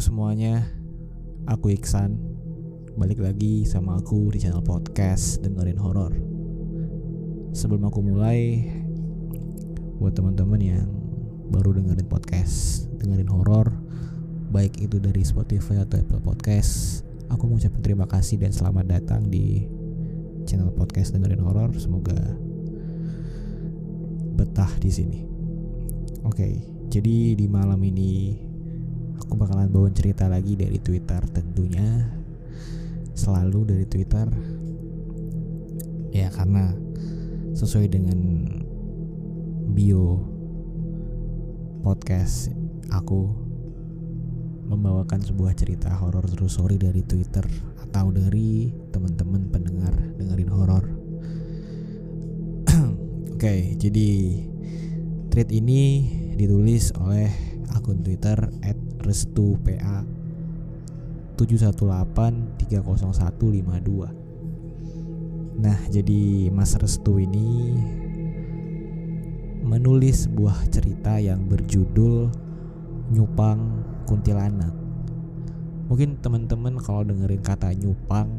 Semuanya, aku Iksan. Balik lagi sama aku di channel podcast dengerin horor. Sebelum aku mulai, buat teman-teman yang baru dengerin podcast dengerin horor, baik itu dari Spotify atau Apple Podcast, aku mengucapkan terima kasih dan selamat datang di channel podcast dengerin horor. Semoga betah di sini. Oke, jadi di malam ini aku bakalan bawa cerita lagi dari Twitter tentunya. Selalu dari Twitter. Ya karena sesuai dengan bio podcast aku membawakan sebuah cerita horor true story dari Twitter atau dari teman-teman pendengar dengerin horor. Oke, jadi tweet ini ditulis oleh akun Twitter @restupa 718305152. Nah, jadi Mas Restu ini menulis sebuah cerita yang berjudul Nyupang Kuntilanak. Mungkin teman-teman kalau dengerin kata nyupang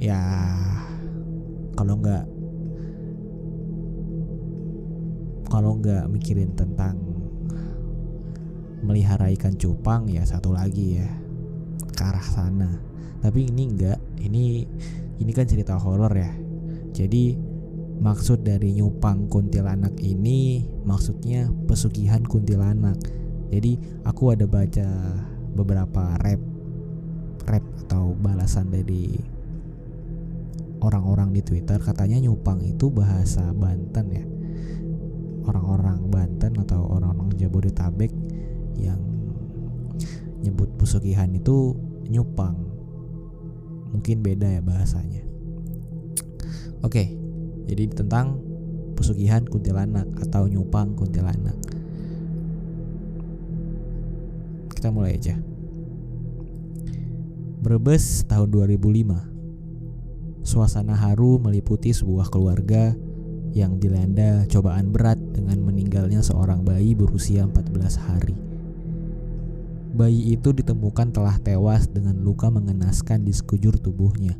ya kalau nggak kalau nggak mikirin tentang melihara ikan cupang ya satu lagi ya ke arah sana. Tapi ini enggak ini ini kan cerita horor ya. Jadi maksud dari nyupang kuntilanak ini maksudnya pesugihan kuntilanak. Jadi aku ada baca beberapa rap rap atau balasan dari orang-orang di Twitter. Katanya nyupang itu bahasa Banten ya. Orang-orang Banten atau orang-orang Jabodetabek nyebut pesugihan itu nyupang. Mungkin beda ya bahasanya. Oke jadi tentang pesugihan kuntilanak atau nyupang kuntilanak. Kita mulai aja. Brebes tahun 2005 Suasana haru meliputi sebuah keluarga yang dilanda cobaan berat dengan meninggalnya seorang bayi berusia 14 hari. Bayi itu ditemukan telah tewas dengan luka mengenaskan di sekujur tubuhnya.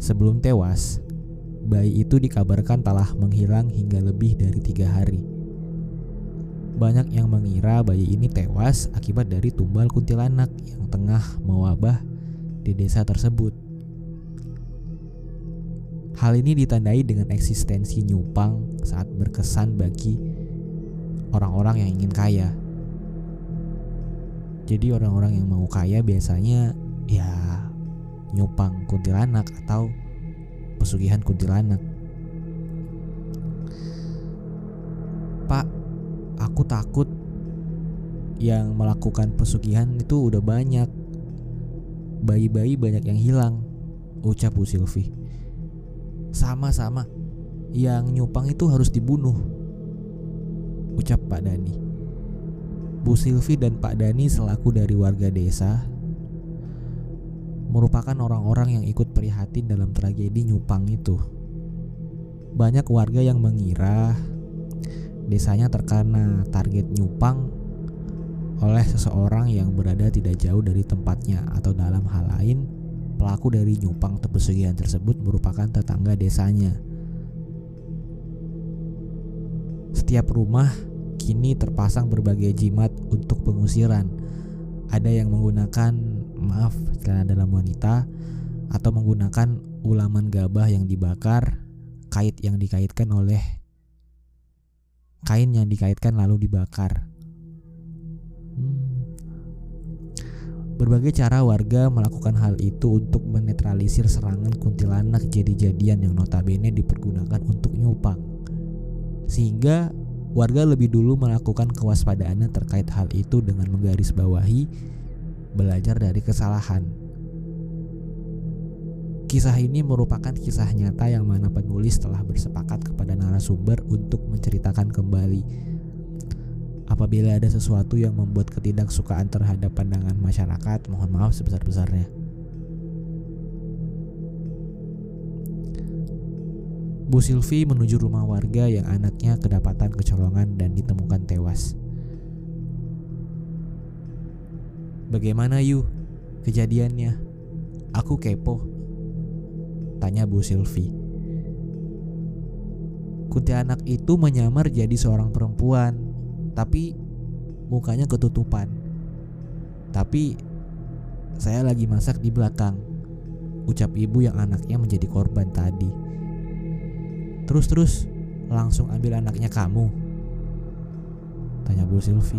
Sebelum tewas, bayi itu dikabarkan telah menghilang hingga lebih dari tiga hari. Banyak yang mengira bayi ini tewas akibat dari tumbal kuntilanak yang tengah mewabah di desa tersebut. Hal ini ditandai dengan eksistensi nyupang saat berkesan bagi orang-orang yang ingin kaya. Jadi orang-orang yang mau kaya biasanya ya nyupang kuntilanak atau pesugihan kuntilanak. Pak, aku takut yang melakukan pesugihan itu udah banyak. Bayi-bayi banyak yang hilang, ucap Bu Silvi. Sama-sama, yang nyupang itu harus dibunuh, ucap Pak Dani. Bu Silvi dan Pak Dani selaku dari warga desa merupakan orang-orang yang ikut prihatin dalam tragedi nyupang itu. Banyak warga yang mengira desanya terkena target nyupang oleh seseorang yang berada tidak jauh dari tempatnya atau dalam hal lain pelaku dari nyupang pesugihan tersebut merupakan tetangga desanya. Setiap rumah kini terpasang berbagai jimat untuk pengusiran. Ada yang menggunakan maaf celana dalam wanita atau menggunakan ulaman gabah yang dibakar, kait yang dikaitkan oleh kain yang dikaitkan lalu dibakar. Hmm. Berbagai cara warga melakukan hal itu untuk menetralisir serangan kuntilanak jadi-jadian yang notabene dipergunakan untuk nyupang. Sehingga warga lebih dulu melakukan kewaspadaannya terkait hal itu dengan menggarisbawahi belajar dari kesalahan. Kisah ini merupakan kisah nyata yang mana penulis telah bersepakat kepada narasumber untuk menceritakan kembali. Apabila ada sesuatu yang membuat ketidaksukaan terhadap pandangan masyarakat, mohon maaf sebesar-besarnya. Bu Silvi menuju rumah warga yang anaknya kedapatan kecolongan dan ditemukan tewas. Bagaimana Yu kejadiannya? Aku kepo. Tanya Bu Silvi. Kuntilanak itu menyamar jadi seorang perempuan, tapi mukanya ketutupan. Tapi saya lagi masak di belakang. Ucap ibu yang anaknya menjadi korban tadi. Terus-terus langsung ambil anaknya kamu. Tanya Bu Silvi.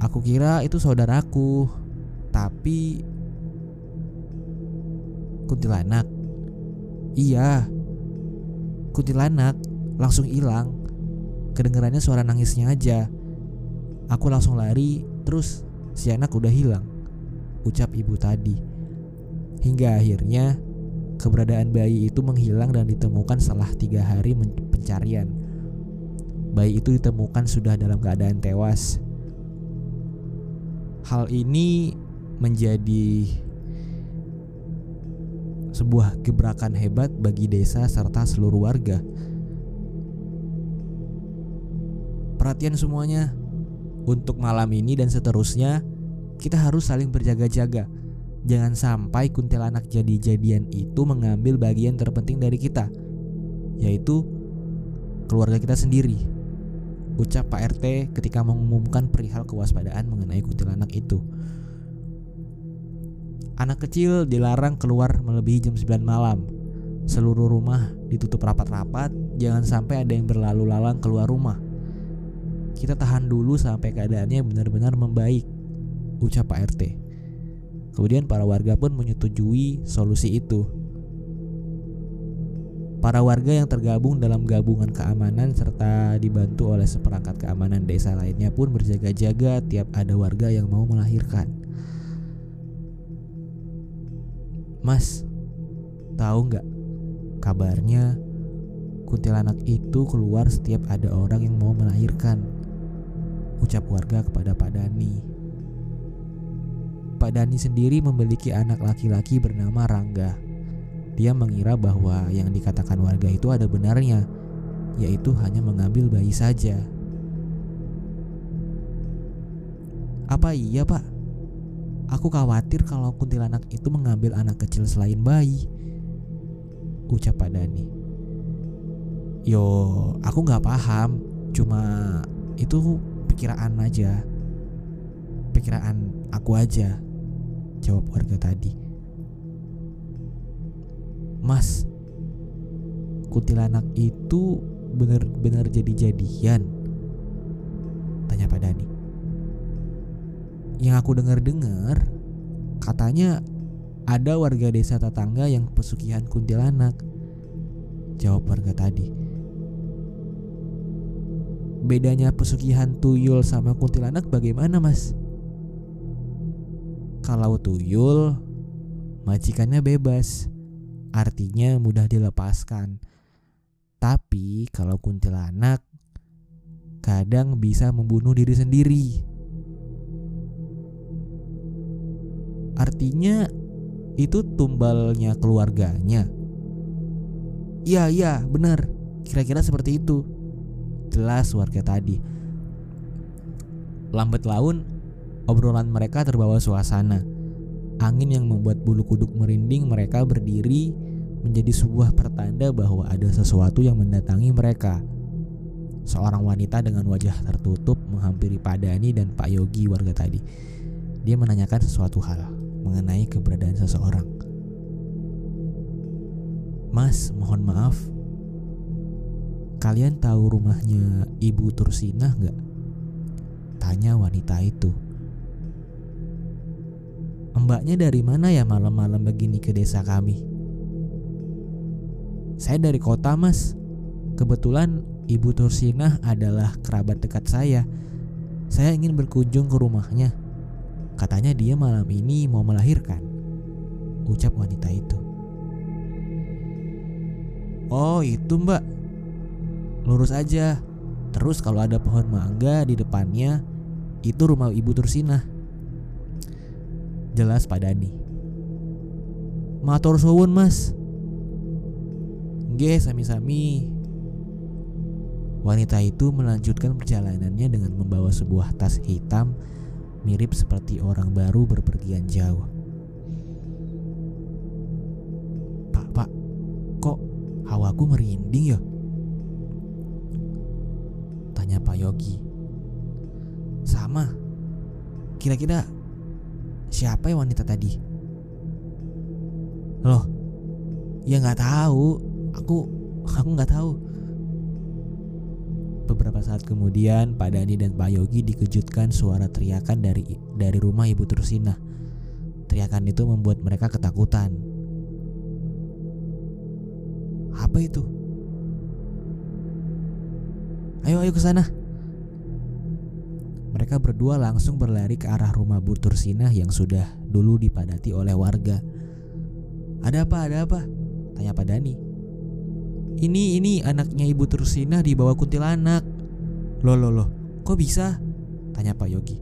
Aku kira itu saudaraku, tapi kuntilanak. Iya, kuntilanak langsung hilang. Kedengarannya suara nangisnya aja. Aku langsung lari, terus si anak udah hilang. Ucap ibu tadi. Hingga akhirnya keberadaan bayi itu menghilang dan ditemukan setelah tiga hari pencarian. Bayi itu ditemukan sudah dalam keadaan tewas Hal ini menjadi sebuah gebrakan hebat bagi desa serta seluruh warga. Perhatian semuanya, untuk malam ini dan seterusnya, kita harus saling berjaga-jaga. Jangan sampai kuntilanak jadi-jadian itu mengambil bagian terpenting dari kita, yaitu keluarga kita sendiri ucap Pak RT ketika mengumumkan perihal kewaspadaan mengenai kuntilanak itu. Anak kecil dilarang keluar melebihi jam 9 malam. Seluruh rumah ditutup rapat-rapat, jangan sampai ada yang berlalu lalang keluar rumah. Kita tahan dulu sampai keadaannya benar-benar membaik, ucap Pak RT. Kemudian para warga pun menyetujui solusi itu. Para warga yang tergabung dalam gabungan keamanan serta dibantu oleh seperangkat keamanan desa lainnya pun berjaga-jaga tiap ada warga yang mau melahirkan. Mas, tahu nggak? Kabarnya kuntilanak itu keluar setiap ada orang yang mau melahirkan. Ucap warga kepada Pak Dani. Pak Dani sendiri memiliki anak laki-laki bernama Rangga dia mengira bahwa yang dikatakan warga itu ada benarnya, yaitu hanya mengambil bayi saja. Apa iya, Pak? Aku khawatir kalau kuntilanak itu mengambil anak kecil selain bayi. Ucap Pak Dani. Yo, aku nggak paham. Cuma itu pikiran aja. Pikiran aku aja. Jawab warga tadi. Mas, kuntilanak itu benar-benar jadi-jadian? Tanya Pak Dani. Yang aku dengar-dengar, katanya ada warga desa tetangga yang pesugihan kuntilanak. Jawab warga tadi. Bedanya pesugihan tuyul sama kuntilanak bagaimana mas? Kalau tuyul, majikannya bebas artinya mudah dilepaskan. Tapi kalau kuntilanak kadang bisa membunuh diri sendiri. Artinya itu tumbalnya keluarganya. Iya, iya, benar. Kira-kira seperti itu. Jelas warga tadi. Lambat laun, obrolan mereka terbawa suasana. Angin yang membuat bulu kuduk merinding mereka berdiri menjadi sebuah pertanda bahwa ada sesuatu yang mendatangi mereka. Seorang wanita dengan wajah tertutup menghampiri Pak Dani dan Pak Yogi warga tadi. Dia menanyakan sesuatu hal mengenai keberadaan seseorang. Mas, mohon maaf. Kalian tahu rumahnya Ibu Tursinah nggak? Tanya wanita itu. Mbaknya dari mana ya malam-malam begini ke desa kami? Saya dari kota mas. Kebetulan Ibu Tursinah adalah kerabat dekat saya. Saya ingin berkunjung ke rumahnya. Katanya dia malam ini mau melahirkan. Ucap wanita itu. Oh itu mbak. Lurus aja. Terus kalau ada pohon mangga di depannya Itu rumah Ibu Tursinah Jelas Pak Dani. Matur suwun mas. Nggih sami-sami. Wanita itu melanjutkan perjalanannya dengan membawa sebuah tas hitam mirip seperti orang baru berpergian jauh. Pak, pak, kok hawaku merinding ya? Tanya Pak Yogi. Sama. Kira-kira siapa ya wanita tadi? Loh, ya nggak tahu. Aku, aku nggak tahu. Beberapa saat kemudian, Pak Dani dan Pak Yogi dikejutkan suara teriakan dari dari rumah Ibu Tursina. Teriakan itu membuat mereka ketakutan. Apa itu? Ayo, ayo ke sana. Mereka berdua langsung berlari ke arah rumah Bu Tursina yang sudah dulu dipadati oleh warga. Ada apa? Ada apa? Tanya Pak Dani. Ini ini anaknya Ibu Tursina dibawa kuntilanak. Loh loh loh, kok bisa? Tanya Pak Yogi.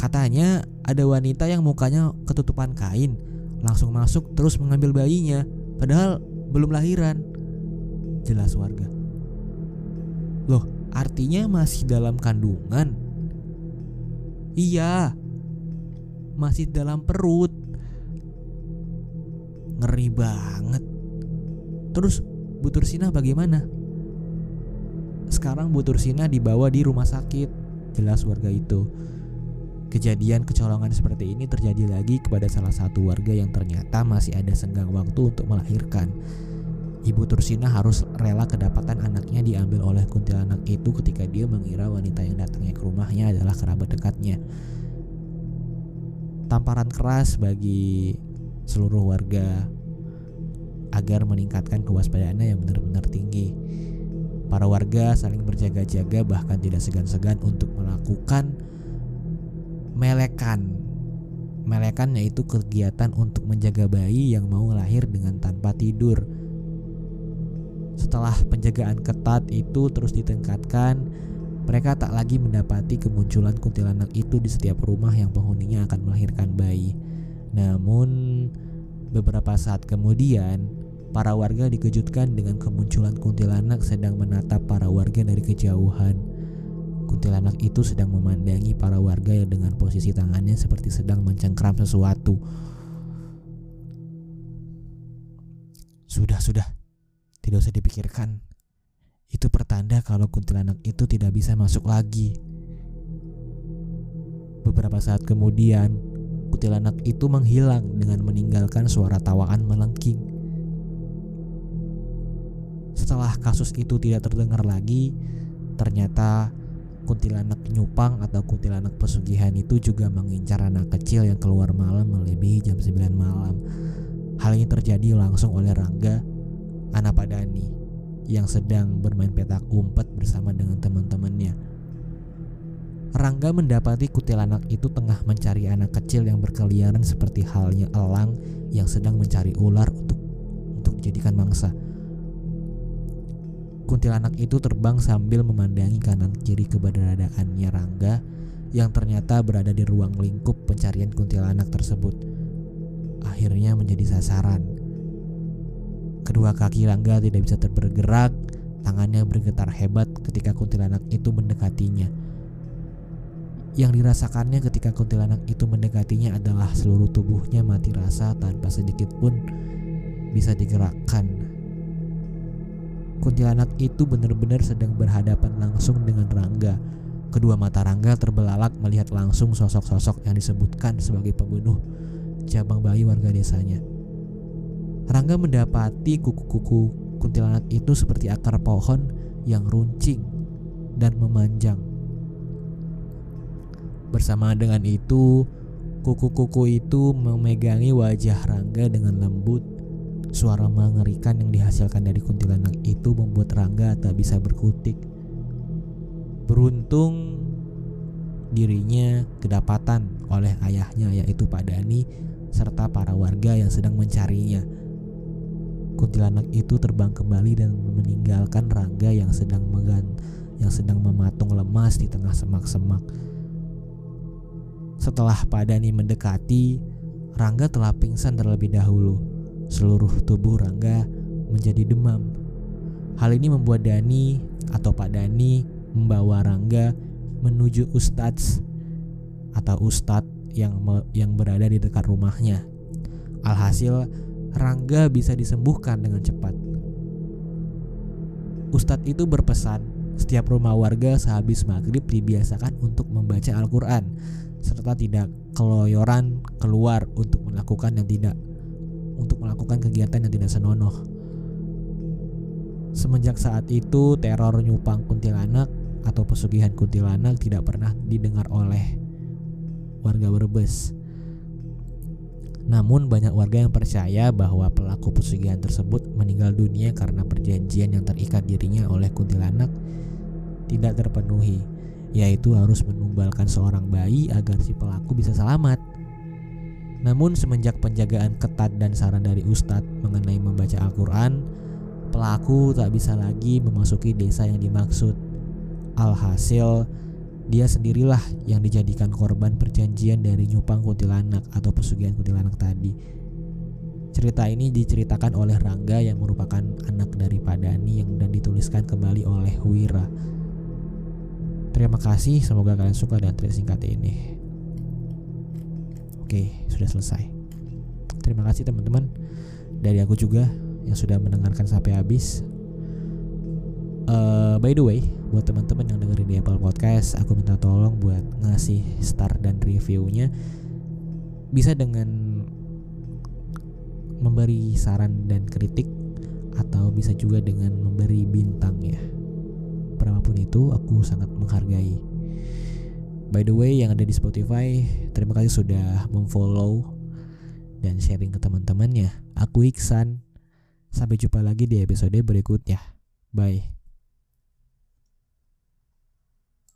Katanya ada wanita yang mukanya ketutupan kain, langsung masuk terus mengambil bayinya, padahal belum lahiran. Jelas warga. Loh, artinya masih dalam kandungan? Iya, masih dalam perut. Ngeri banget. Terus Bu Tursina bagaimana? Sekarang Bu Tursina dibawa di rumah sakit, jelas warga itu. Kejadian kecolongan seperti ini terjadi lagi kepada salah satu warga yang ternyata masih ada senggang waktu untuk melahirkan. Ibu Tursina harus rela kedapatan anaknya diambil oleh kuntilanak itu ketika dia mengira wanita yang datangnya ke rumahnya adalah kerabat dekatnya. Tamparan keras bagi seluruh warga agar meningkatkan kewaspadaannya yang benar-benar tinggi. Para warga saling berjaga-jaga bahkan tidak segan-segan untuk melakukan melekan. Melekan yaitu kegiatan untuk menjaga bayi yang mau lahir dengan tanpa tidur. Setelah penjagaan ketat itu terus ditingkatkan, mereka tak lagi mendapati kemunculan kuntilanak itu di setiap rumah yang penghuninya akan melahirkan bayi. Namun beberapa saat kemudian Para warga dikejutkan dengan kemunculan kuntilanak sedang menatap para warga dari kejauhan. Kuntilanak itu sedang memandangi para warga yang dengan posisi tangannya seperti sedang mencengkram sesuatu. Sudah, sudah. Tidak usah dipikirkan. Itu pertanda kalau kuntilanak itu tidak bisa masuk lagi. Beberapa saat kemudian, kuntilanak itu menghilang dengan meninggalkan suara tawaan melengking. Setelah kasus itu tidak terdengar lagi, ternyata kuntilanak nyupang atau kuntilanak pesugihan itu juga mengincar anak kecil yang keluar malam melebihi jam 9 malam. Hal ini terjadi langsung oleh Rangga, anak Padani, yang sedang bermain petak umpet bersama dengan teman-temannya. Rangga mendapati kuntilanak itu tengah mencari anak kecil yang berkeliaran seperti halnya elang yang sedang mencari ular untuk untuk dijadikan mangsa. Kuntilanak itu terbang sambil memandangi kanan kiri keberadaannya Rangga yang ternyata berada di ruang lingkup pencarian kuntilanak tersebut. Akhirnya menjadi sasaran. Kedua kaki Rangga tidak bisa bergerak, tangannya bergetar hebat ketika kuntilanak itu mendekatinya. Yang dirasakannya ketika kuntilanak itu mendekatinya adalah seluruh tubuhnya mati rasa tanpa sedikit pun bisa digerakkan Kuntilanak itu benar-benar sedang berhadapan langsung dengan Rangga. Kedua mata Rangga terbelalak melihat langsung sosok-sosok yang disebutkan sebagai pembunuh cabang bayi warga desanya. Rangga mendapati kuku-kuku kuntilanak itu seperti akar pohon yang runcing dan memanjang. Bersama dengan itu, kuku-kuku itu memegangi wajah Rangga dengan lembut Suara mengerikan yang dihasilkan dari kuntilanak itu membuat Rangga tak bisa berkutik. Beruntung dirinya kedapatan oleh ayahnya yaitu Pak Dani serta para warga yang sedang mencarinya. Kuntilanak itu terbang kembali dan meninggalkan Rangga yang sedang megan yang sedang mematung lemas di tengah semak-semak. Setelah Pak Dani mendekati, Rangga telah pingsan terlebih dahulu. Seluruh tubuh Rangga menjadi demam. Hal ini membuat Dani atau Pak Dani membawa Rangga menuju Ustadz atau ustadz yang yang berada di dekat rumahnya. Alhasil Rangga bisa disembuhkan dengan cepat. Ustadz itu berpesan, setiap rumah warga sehabis maghrib dibiasakan untuk membaca Al-Quran serta tidak keloyoran keluar untuk melakukan yang tidak untuk melakukan kegiatan yang tidak senonoh. Semenjak saat itu, teror nyupang kuntilanak atau pesugihan kuntilanak tidak pernah didengar oleh warga Brebes. Namun banyak warga yang percaya bahwa pelaku pesugihan tersebut meninggal dunia karena perjanjian yang terikat dirinya oleh kuntilanak tidak terpenuhi, yaitu harus menumbalkan seorang bayi agar si pelaku bisa selamat. Namun semenjak penjagaan ketat dan saran dari ustadz mengenai membaca Al-Quran, pelaku tak bisa lagi memasuki desa yang dimaksud. Alhasil, dia sendirilah yang dijadikan korban perjanjian dari nyupang kuntilanak atau pesugihan kuntilanak tadi. Cerita ini diceritakan oleh Rangga yang merupakan anak dari Padani yang dan dituliskan kembali oleh Wira. Terima kasih, semoga kalian suka dan cerita singkat ini. Oke, sudah selesai. Terima kasih teman-teman dari aku juga yang sudah mendengarkan sampai habis. Uh, by the way, buat teman-teman yang dengerin di Apple Podcast, aku minta tolong buat ngasih star dan reviewnya bisa dengan memberi saran dan kritik atau bisa juga dengan memberi bintang ya. Berapapun itu, aku sangat menghargai. By the way, yang ada di Spotify, terima kasih sudah memfollow dan sharing ke teman-temannya. Aku Iksan. Sampai jumpa lagi di episode berikutnya. Bye.